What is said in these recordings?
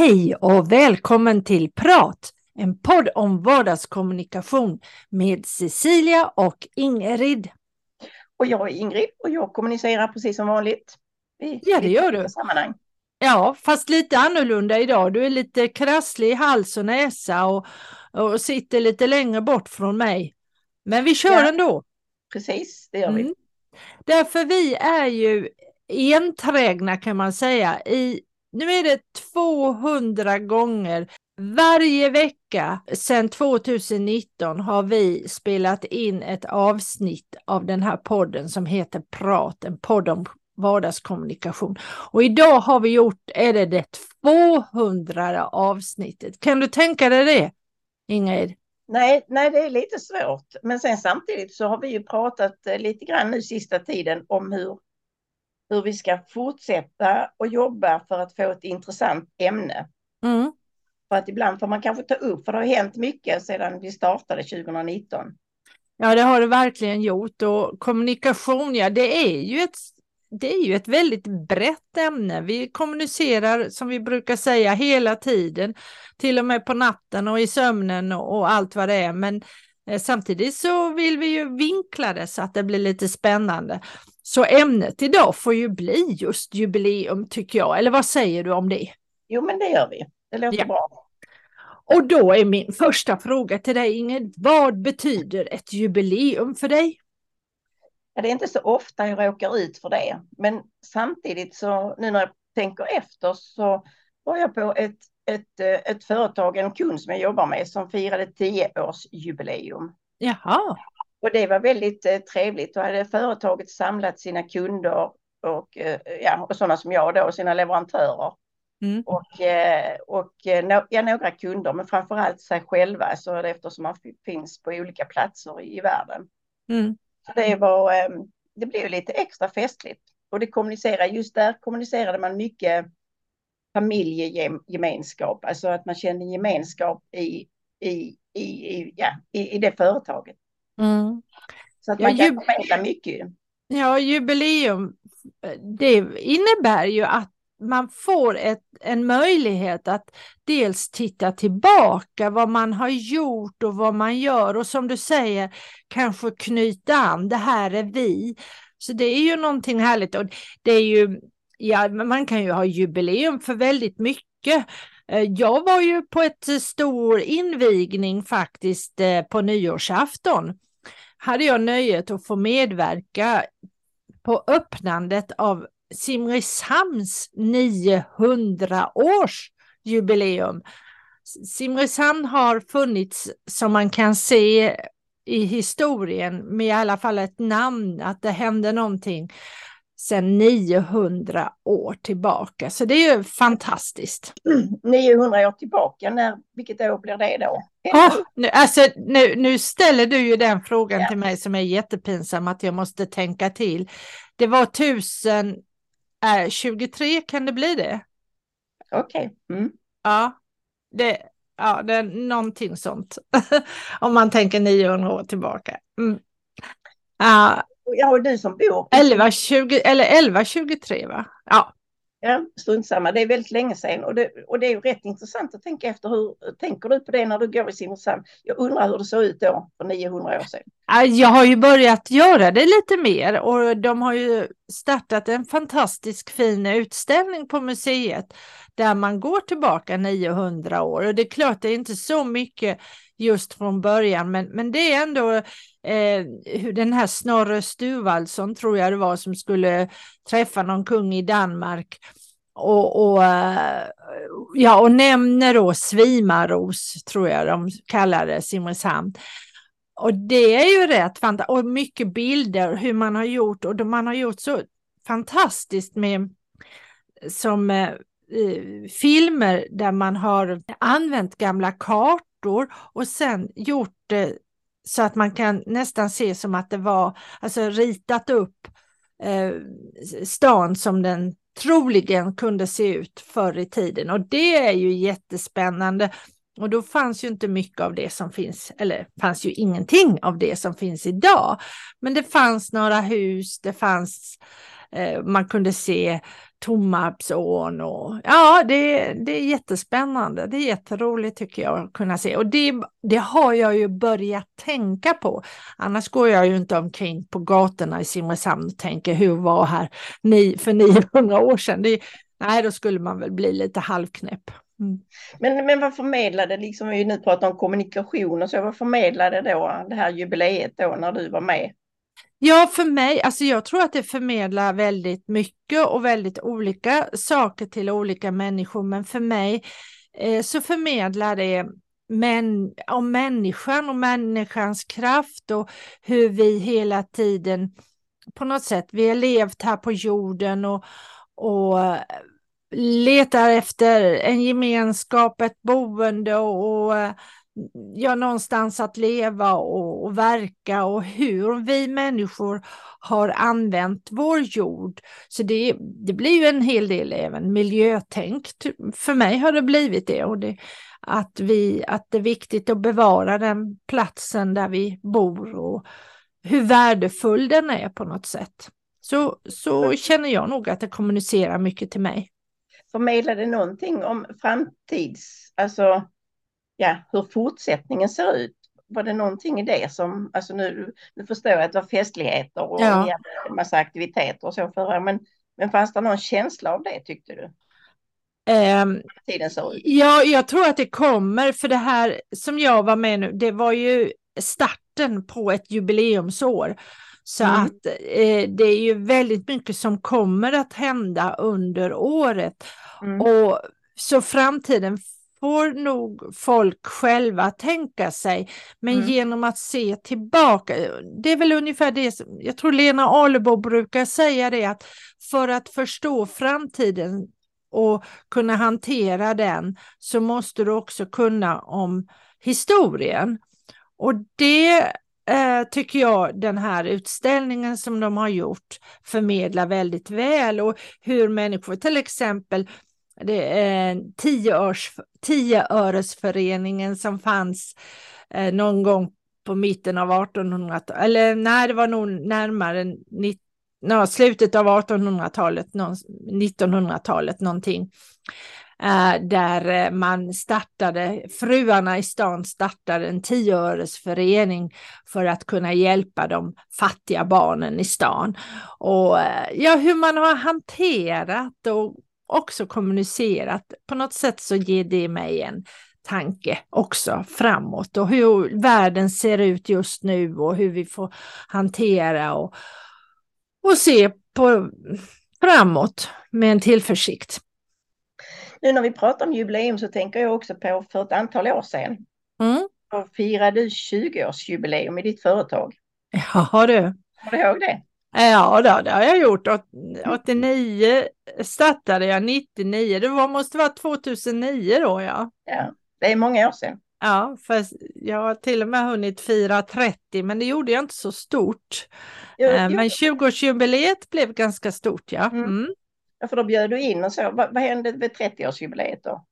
Hej och välkommen till Prat, en podd om vardagskommunikation med Cecilia och Ingrid. Och jag är Ingrid och jag kommunicerar precis som vanligt. I ja, det gör du. Sammanhang. Ja, fast lite annorlunda idag. Du är lite krasslig i hals och näsa och, och sitter lite längre bort från mig. Men vi kör ja, ändå. Precis, det gör vi. Mm. Därför vi är ju enträgna kan man säga i nu är det 200 gånger varje vecka sedan 2019 har vi spelat in ett avsnitt av den här podden som heter Prat, en podd om vardagskommunikation. Och idag har vi gjort, är det det 200 avsnittet. Kan du tänka dig det, Ingrid? Nej, nej, det är lite svårt. Men sen samtidigt så har vi ju pratat eh, lite grann nu sista tiden om hur hur vi ska fortsätta och jobba för att få ett intressant ämne. Mm. För att ibland får man kanske ta upp, för det har hänt mycket sedan vi startade 2019. Ja, det har det verkligen gjort och kommunikation, ja, det är ju ett det är ju ett väldigt brett ämne. Vi kommunicerar som vi brukar säga hela tiden, till och med på natten och i sömnen och allt vad det är. Men eh, samtidigt så vill vi ju vinkla det så att det blir lite spännande. Så ämnet idag får ju bli just jubileum tycker jag, eller vad säger du om det? Jo men det gör vi, det låter ja. bra. Och då är min första fråga till dig Ingrid, vad betyder ett jubileum för dig? Ja, det är inte så ofta jag råkar ut för det, men samtidigt så nu när jag tänker efter så var jag på ett, ett, ett företag, en kund som jag jobbar med som firade 10 års jubileum. Jaha. Och det var väldigt eh, trevligt. Då hade företaget samlat sina kunder och, eh, ja, och sådana som jag då, sina leverantörer. Mm. Och, eh, och eh, ja, några kunder, men framför allt sig själva, så eftersom man finns på olika platser i, i världen. Mm. Så det, var, eh, det blev lite extra festligt. Och det kommunicerade, just där kommunicerade man mycket familjegemenskap, alltså att man kände gemenskap i, i, i, ja, i, i det företaget. Mm. Så att man ja, kan förmedla mycket. Ja, jubileum, det innebär ju att man får ett, en möjlighet att dels titta tillbaka vad man har gjort och vad man gör och som du säger kanske knyta an, det här är vi. Så det är ju någonting härligt och det är ju, ja man kan ju ha jubileum för väldigt mycket. Eh, jag var ju på ett stor invigning faktiskt eh, på nyårsafton hade jag nöjet att få medverka på öppnandet av Simrishamns 900 års jubileum. Simrishamn har funnits som man kan se i historien med i alla fall ett namn, att det hände någonting sedan 900 år tillbaka. Så det är ju fantastiskt. 900 år tillbaka, när, vilket år blir det då? Oh, nu, alltså, nu, nu ställer du ju den frågan ja. till mig som är jättepinsam att jag måste tänka till. Det var 1023, äh, kan det bli det? Okej. Okay. Mm. Ja, det, ja, det är någonting sånt. Om man tänker 900 år tillbaka. Mm. Uh, ja, du som bor... 11.20 eller 11.23 va? Ja. Ja, strunt samma. Det är väldigt länge sedan och det, och det är ju rätt intressant att tänka efter. Hur tänker du på det när du går i Simrishamn? Jag undrar hur det såg ut då för 900 år sedan. Jag har ju börjat göra det lite mer och de har ju startat en fantastisk fin utställning på museet där man går tillbaka 900 år och det är klart det är inte så mycket just från början men, men det är ändå eh, den här Snorre Sturvaldsson tror jag det var som skulle träffa någon kung i Danmark. Och, och, eh, ja, och nämner då Svimaros, tror jag de kallade Simrishamn. Och det är ju rätt fantastiskt, och mycket bilder hur man har gjort och man har gjort så fantastiskt med som eh, eh, filmer där man har använt gamla kartor och sen gjort det så att man kan nästan se som att det var, alltså ritat upp eh, stan som den troligen kunde se ut förr i tiden och det är ju jättespännande. Och då fanns ju inte mycket av det som finns, eller fanns ju ingenting av det som finns idag. Men det fanns några hus, det fanns, eh, man kunde se Tomarpsån och ja, det, det är jättespännande. Det är jätteroligt tycker jag att kunna se och det, det har jag ju börjat tänka på. Annars går jag ju inte omkring på gatorna i Simrishamn och tänker hur var här ni, för 900 år sedan. Det, nej, då skulle man väl bli lite halvknäpp. Mm. Men, men vad förmedlade, liksom vi nu pratar om kommunikation och så, vad förmedlade då det här jubileet då när du var med? Ja, för mig, alltså jag tror att det förmedlar väldigt mycket och väldigt olika saker till olika människor, men för mig eh, så förmedlar det men, om människan och människans kraft och hur vi hela tiden på något sätt, vi har levt här på jorden och, och eh, letar efter en gemenskap, ett boende och, och eh, ja, någonstans att leva och, och, verka och hur vi människor har använt vår jord. Så det, det blir ju en hel del även miljötänk. För mig har det blivit det. Och det, att, vi, att det är viktigt att bevara den platsen där vi bor och hur värdefull den är på något sätt. Så, så känner jag nog att det kommunicerar mycket till mig. Förmedlar det någonting om framtids, alltså ja, hur fortsättningen ser ut. Var det någonting i det som, alltså nu, nu förstår jag att det var festligheter och ja. en massa aktiviteter och så förra, men, men fanns det någon känsla av det tyckte du? Um. Ja, jag tror att det kommer, för det här som jag var med nu, det var ju starten på ett jubileumsår. Så mm. att eh, det är ju väldigt mycket som kommer att hända under året. Mm. Och så framtiden får nog folk själva tänka sig. Men mm. genom att se tillbaka, det är väl ungefär det som, jag tror Lena Alebo brukar säga det, att för att förstå framtiden och kunna hantera den så måste du också kunna om historien. Och det eh, tycker jag den här utställningen som de har gjort förmedlar väldigt väl och hur människor till exempel det är tioörs, tioöresföreningen som fanns eh, någon gång på mitten av 1800-talet, eller nej, det var nog närmare 90, no, slutet av 1800-talet, 1900-talet någonting. Eh, där eh, man startade, fruarna i stan startade en tioöresförening för att kunna hjälpa de fattiga barnen i stan. Och eh, ja, hur man har hanterat och också kommunicerat. På något sätt så ger det mig en tanke också framåt och hur världen ser ut just nu och hur vi får hantera och, och se på framåt med en tillförsikt. Nu när vi pratar om jubileum så tänker jag också på för ett antal år sedan. Mm. Då firade du 20-årsjubileum i ditt företag. Ja du. Kommer du ihåg det? Ja, det, det har jag gjort. 89 startade jag, 99, det var, måste vara 2009 då ja. Ja, det är många år sedan. Ja, för jag har till och med hunnit fira 30, men det gjorde jag inte så stort. Jo. Eh, men 20-årsjubileet blev ganska stort, ja. Mm. Mm. Ja, för då bjöd du in och så. Vad, vad hände vid 30-årsjubileet då?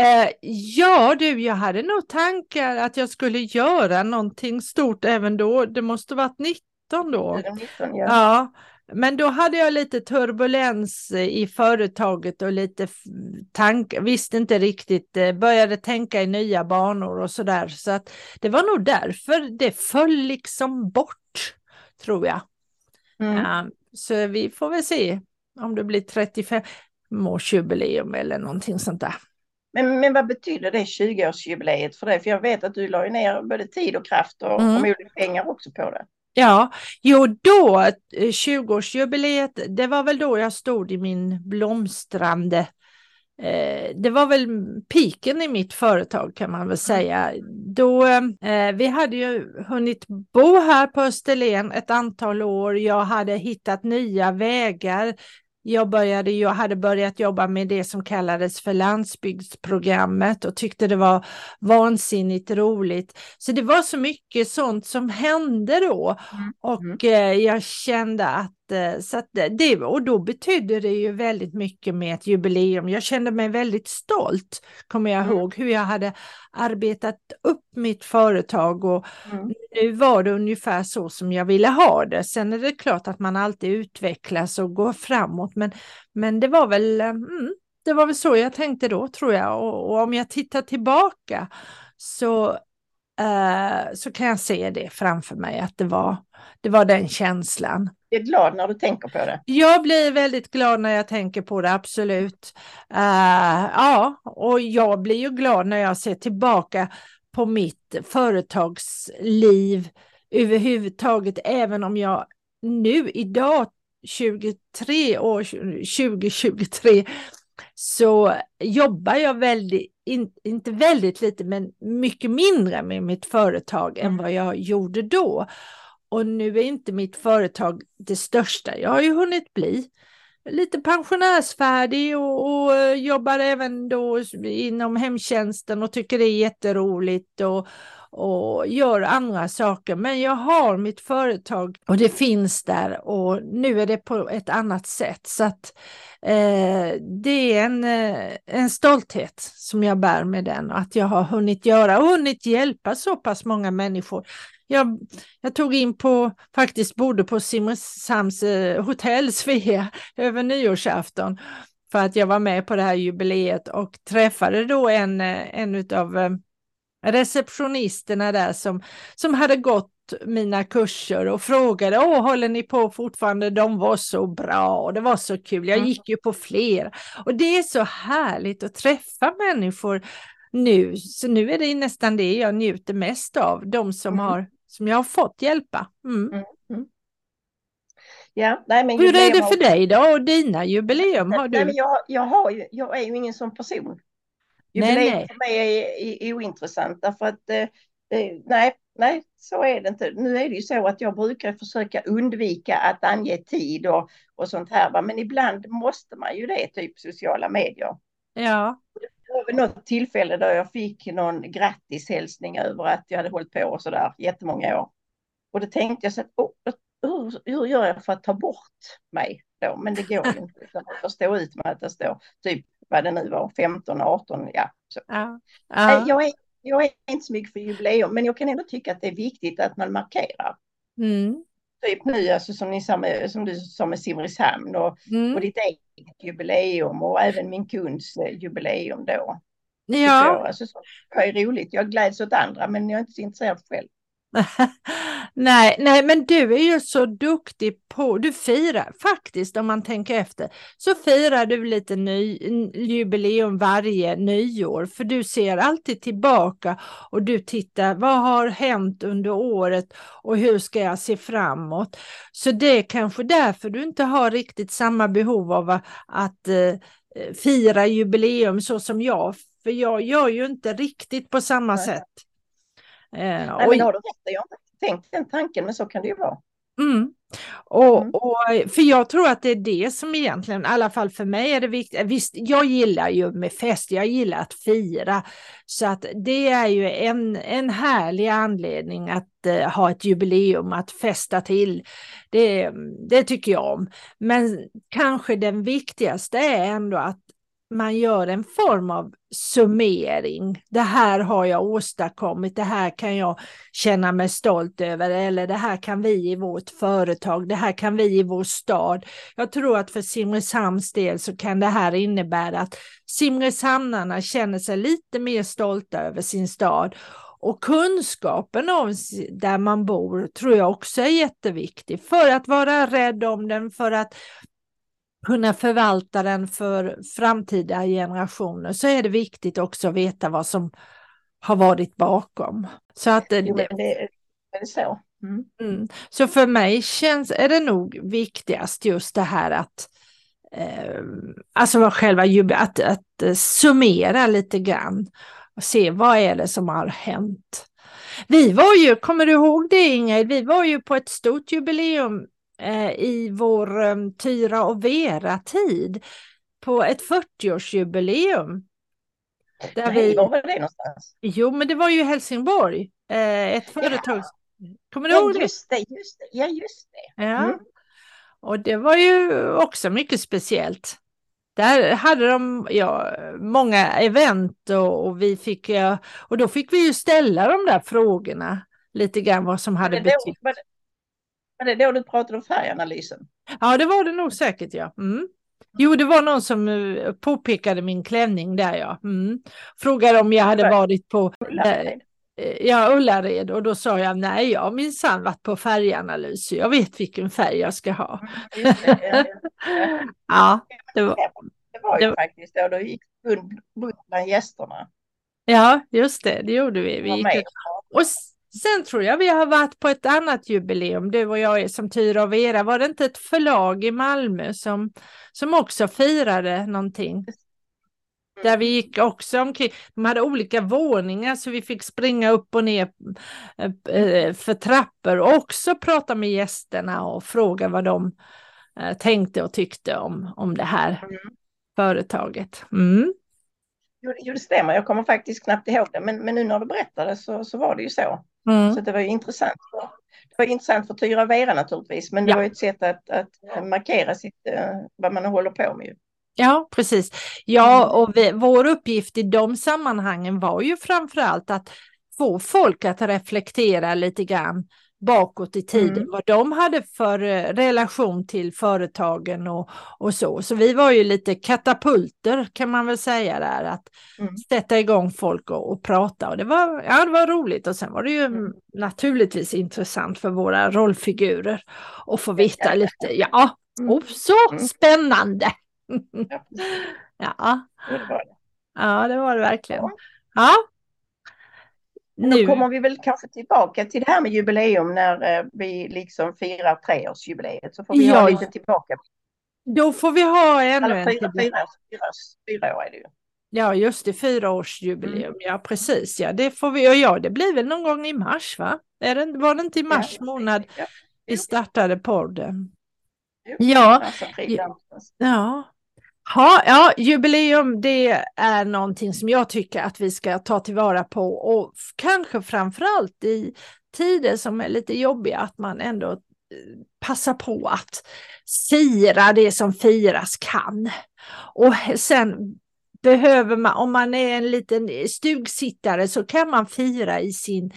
Eh, ja du, jag hade nog tankar att jag skulle göra någonting stort även då. Det måste varit 90 19 då. 19, ja. ja. Men då hade jag lite turbulens i företaget och lite tank, visste inte riktigt, eh, började tänka i nya banor och sådär. Så att det var nog därför det föll liksom bort, tror jag. Mm. Ja, så vi får väl se om det blir 35 årsjubileum eller någonting sånt där. Men, men vad betyder det 20-årsjubileet för dig? För jag vet att du la ner både tid och kraft och mm. förmodligen pengar också på det. Ja, jo då, 20-årsjubileet, eh, det var väl då jag stod i min blomstrande eh, det var väl piken i mitt företag kan man väl mm. säga. Då, eh, vi hade ju hunnit bo här på Österlen ett antal år. Jag hade hittat nya vägar jag, började, jag hade börjat jobba med det som kallades för landsbygdsprogrammet och tyckte det var vansinnigt roligt. Så det var så mycket sånt som hände då mm. och mm. eh, jag kände att så att det, och då betydde det ju väldigt mycket med ett jubileum. Jag kände mig väldigt stolt, kommer jag mm. ihåg, hur jag hade arbetat upp mitt företag och mm. nu var det ungefär så som jag ville ha det. Sen är det klart att man alltid utvecklas och går framåt, men, men det var väl mm, det var väl så jag tänkte då tror jag och, och om jag tittar tillbaka så eh, så kan jag se det framför mig att det var, det var den känslan. Är glad när du tänker på det? Jag blir väldigt glad när jag tänker på det, absolut. Uh, ja, och jag blir ju glad när jag ser tillbaka på mitt företagsliv överhuvudtaget, även om jag nu idag 23 år 2023 så jobbar jag väldigt, in, inte väldigt lite, men mycket mindre med mitt företag än vad jag gjorde då. Och nu är inte mitt företag det största. Jag har ju hunnit bli lite pensionärsfärdig och, och eh, jobbar även då inom hemtjänsten och tycker det är jätteroligt och, och gör andra saker. Men jag har mitt företag och det finns där och nu är det på ett annat sätt. Så att eh, det är en, eh, en stolthet som jag bär med den och att jag har hunnit göra och hunnit hjälpa så pass många människor. Jag, jag tog in på, faktiskt bodde på Simrishamns eh, hotell Svea över nyårsafton för att jag var med på det här jubileet och träffade då en, eh, en av eh, receptionisterna där som, som hade gått mina kurser och frågade, åh, håller ni på fortfarande? De var så bra och det var så kul. Jag gick ju på fler och det är så härligt att träffa människor nu. Så nu är det nästan det jag njuter mest av, de som, mm. har, som jag har fått hjälpa. Mm. Mm. mm. Ja, nej, men Hur är det för dig då och dina jubileum? Har du? Nej, men jag, jag, har ju, jag är ju ingen sån person. Jubileum för mig är, är ointressant därför att eh, nej, nej, så är det inte. Nu är det ju så att jag brukar försöka undvika att ange tid och, och sånt här, men ibland måste man ju det, typ sociala medier. Ja. Var något tillfälle då jag fick någon grattishälsning över att jag hade hållit på och sådär jättemånga år. Och då tänkte jag så att, oh, hur, hur gör jag för att ta bort mig då? Men det går ju inte. Utan jag får stå ut med att det står typ vad det nu var, 15, 18, ja. Så. ja. ja. Jag, är, jag är inte så mycket för jubileum, men jag kan ändå tycka att det är viktigt att man markerar. Mm. Typ nu, alltså, som, ni sa med, som du sa med Simrishamn och, mm. och ditt eget jubileum och även min kunds eh, jubileum då. Ja. Alltså, så, det är roligt. Jag gläds åt andra, men jag är inte så intresserad själv. nej, nej, men du är ju så duktig på, du firar faktiskt om man tänker efter, så firar du lite ny, jubileum varje nyår, för du ser alltid tillbaka och du tittar, vad har hänt under året och hur ska jag se framåt? Så det är kanske därför du inte har riktigt samma behov av att, att uh, fira jubileum så som jag, för jag gör ju inte riktigt på samma nej. sätt. Eh, Nej, men har du rätt, jag har inte tänkt den tanken, men så kan det ju vara. Mm. Och, mm. och, för jag tror att det är det som egentligen, i alla fall för mig är det viktigt. Visst, jag gillar ju med fest, jag gillar att fira. Så att det är ju en, en härlig anledning att uh, ha ett jubileum, att festa till. Det, det tycker jag om. Men kanske den viktigaste är ändå att man gör en form av summering. Det här har jag åstadkommit, det här kan jag känna mig stolt över eller det här kan vi i vårt företag, det här kan vi i vår stad. Jag tror att för Simrishamns del så kan det här innebära att Simrishamnarna känner sig lite mer stolta över sin stad och kunskapen om där man bor tror jag också är jätteviktig för att vara rädd om den, för att kunna förvalta den för framtida generationer så är det viktigt också att veta vad som har varit bakom. Så att jo, det, det, är så. Mm. Mm. Så för mig känns, är det nog viktigast just det här att eh, alltså själva att, att eh, summera lite grann och se vad är det som har hänt. Vi var ju, kommer du ihåg det Ingrid, vi var ju på ett stort jubileum eh, i vår eh, Tyra och Vera-tid på ett 40-årsjubileum. Där Nej, vi... var var det någonstans? Jo, men det var ju Helsingborg. Eh, ett företag. Ja. Kommer du ja, ihåg det? Just det, just det. Ja, just det. Ja. Mm. Och det var ju också mycket speciellt. Där hade de ja, många event och, och, vi fick, ja, och då fick vi ju ställa de där frågorna lite grann vad som hade betytt. Var det, var det då du pratade om färganalysen? Ja, det var det nog säkert ja. Mm. Jo, det var någon som uh, påpekade min klänning där ja. Mm. Frågade om jag hade varit på Ullared. Uh, ja, Ullared och då sa jag nej, jag har minsann varit på färganalys. Jag vet vilken färg jag ska ha. Mm, det, ja, det var, det var ju det, faktiskt då, då gick bunt bland gästerna. Ja, just det, det gjorde vi. vi gick, och Sen tror jag vi har varit på ett annat jubileum, du och jag som Tyra och Vera. Var det inte ett förlag i Malmö som, som också firade någonting? Där vi gick också omkring. De hade olika våningar så vi fick springa upp och ner eh, för trappor och också prata med gästerna och fråga vad de eh, tänkte och tyckte om, om det här mm. företaget. Mm. Jo, det stämmer. Jag kommer faktiskt knappt ihåg det, men, men nu när du berättade så, så var det ju så. Mm. Så det var ju intressant. Det var intressant för Tyra Vera naturligtvis, men det ja. var ett sätt att, att markera sitt, uh, vad man håller på med. Ja, precis. Ja, mm. och vi, vår uppgift i de sammanhangen var ju framför allt att få folk att reflektera lite grann bakåt i tiden, mm. vad de hade för eh, relation till företagen och, och så. Så vi var ju lite katapulter kan man väl säga där, att mm. sätta igång folk och, och, prata. Och det var, ja, det var roligt och sen var det ju mm. naturligtvis intressant för våra rollfigurer att få veta lite. Ja, mm. och så mm. spännande! ja. ja, det var det verkligen. Ja, nu. Då kommer vi väl kanske tillbaka till det här med jubileum när eh, vi liksom firar treårsjubileet. Så får vi ja. ha lite tillbaka. Då får vi ha ännu en. Fyra, fyra, fyra, fyra år är det ju. Ja, just det, fyraårsjubileum. Mm. Ja, precis. Ja, det får vi. Och ja, det blir väl någon gång i mars, va? Är det, var det inte i mars ja, månad ja. vi startade podden? Jo, ja. ja, ha, ja, jubileum det är någonting som jag tycker att vi ska ta tillvara på och kanske framförallt i tider som är lite jobbiga att man ändå eh, passar på att fira det som firas kan. Och sen behöver man, om man är en liten eh, stugsittare så kan man fira i sin,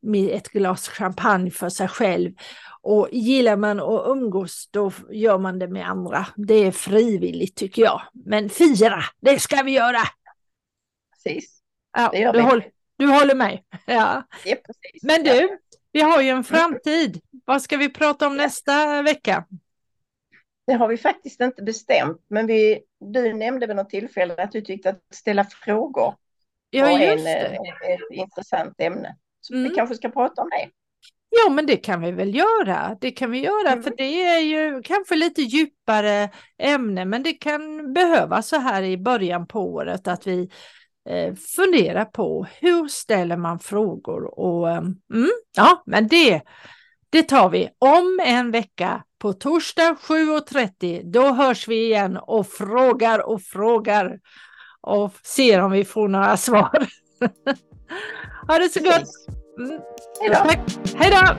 med ett glas champagne för sig själv och gillar man att umgås då gör man det med andra. Det är frivilligt tycker jag. Men fira, det ska vi göra. Precis. Ja, det gör du, vi. Håller, du håller med? Ja. ja precis. Men du, vi har ju en framtid. Vad ska vi prata om nästa vecka? Det har vi faktiskt inte bestämt, men vi, du nämnde vid något tillfälle att du tyckte att ställa frågor ja, var en, ett intressant ämne. Så mm. vi kanske ska prata om det. Ja, men det kan vi väl göra. Det kan vi göra, mm. för det är ju kanske lite djupare ämne, men det kan behövas så här i början på året att vi eh, funderar på hur ställer man frågor och mm, ja, men det, det tar vi om en vecka på torsdag 7.30. Då hörs vi igen och frågar och frågar och ser om vi får några svar. ha det så gott! Mm. Hej då!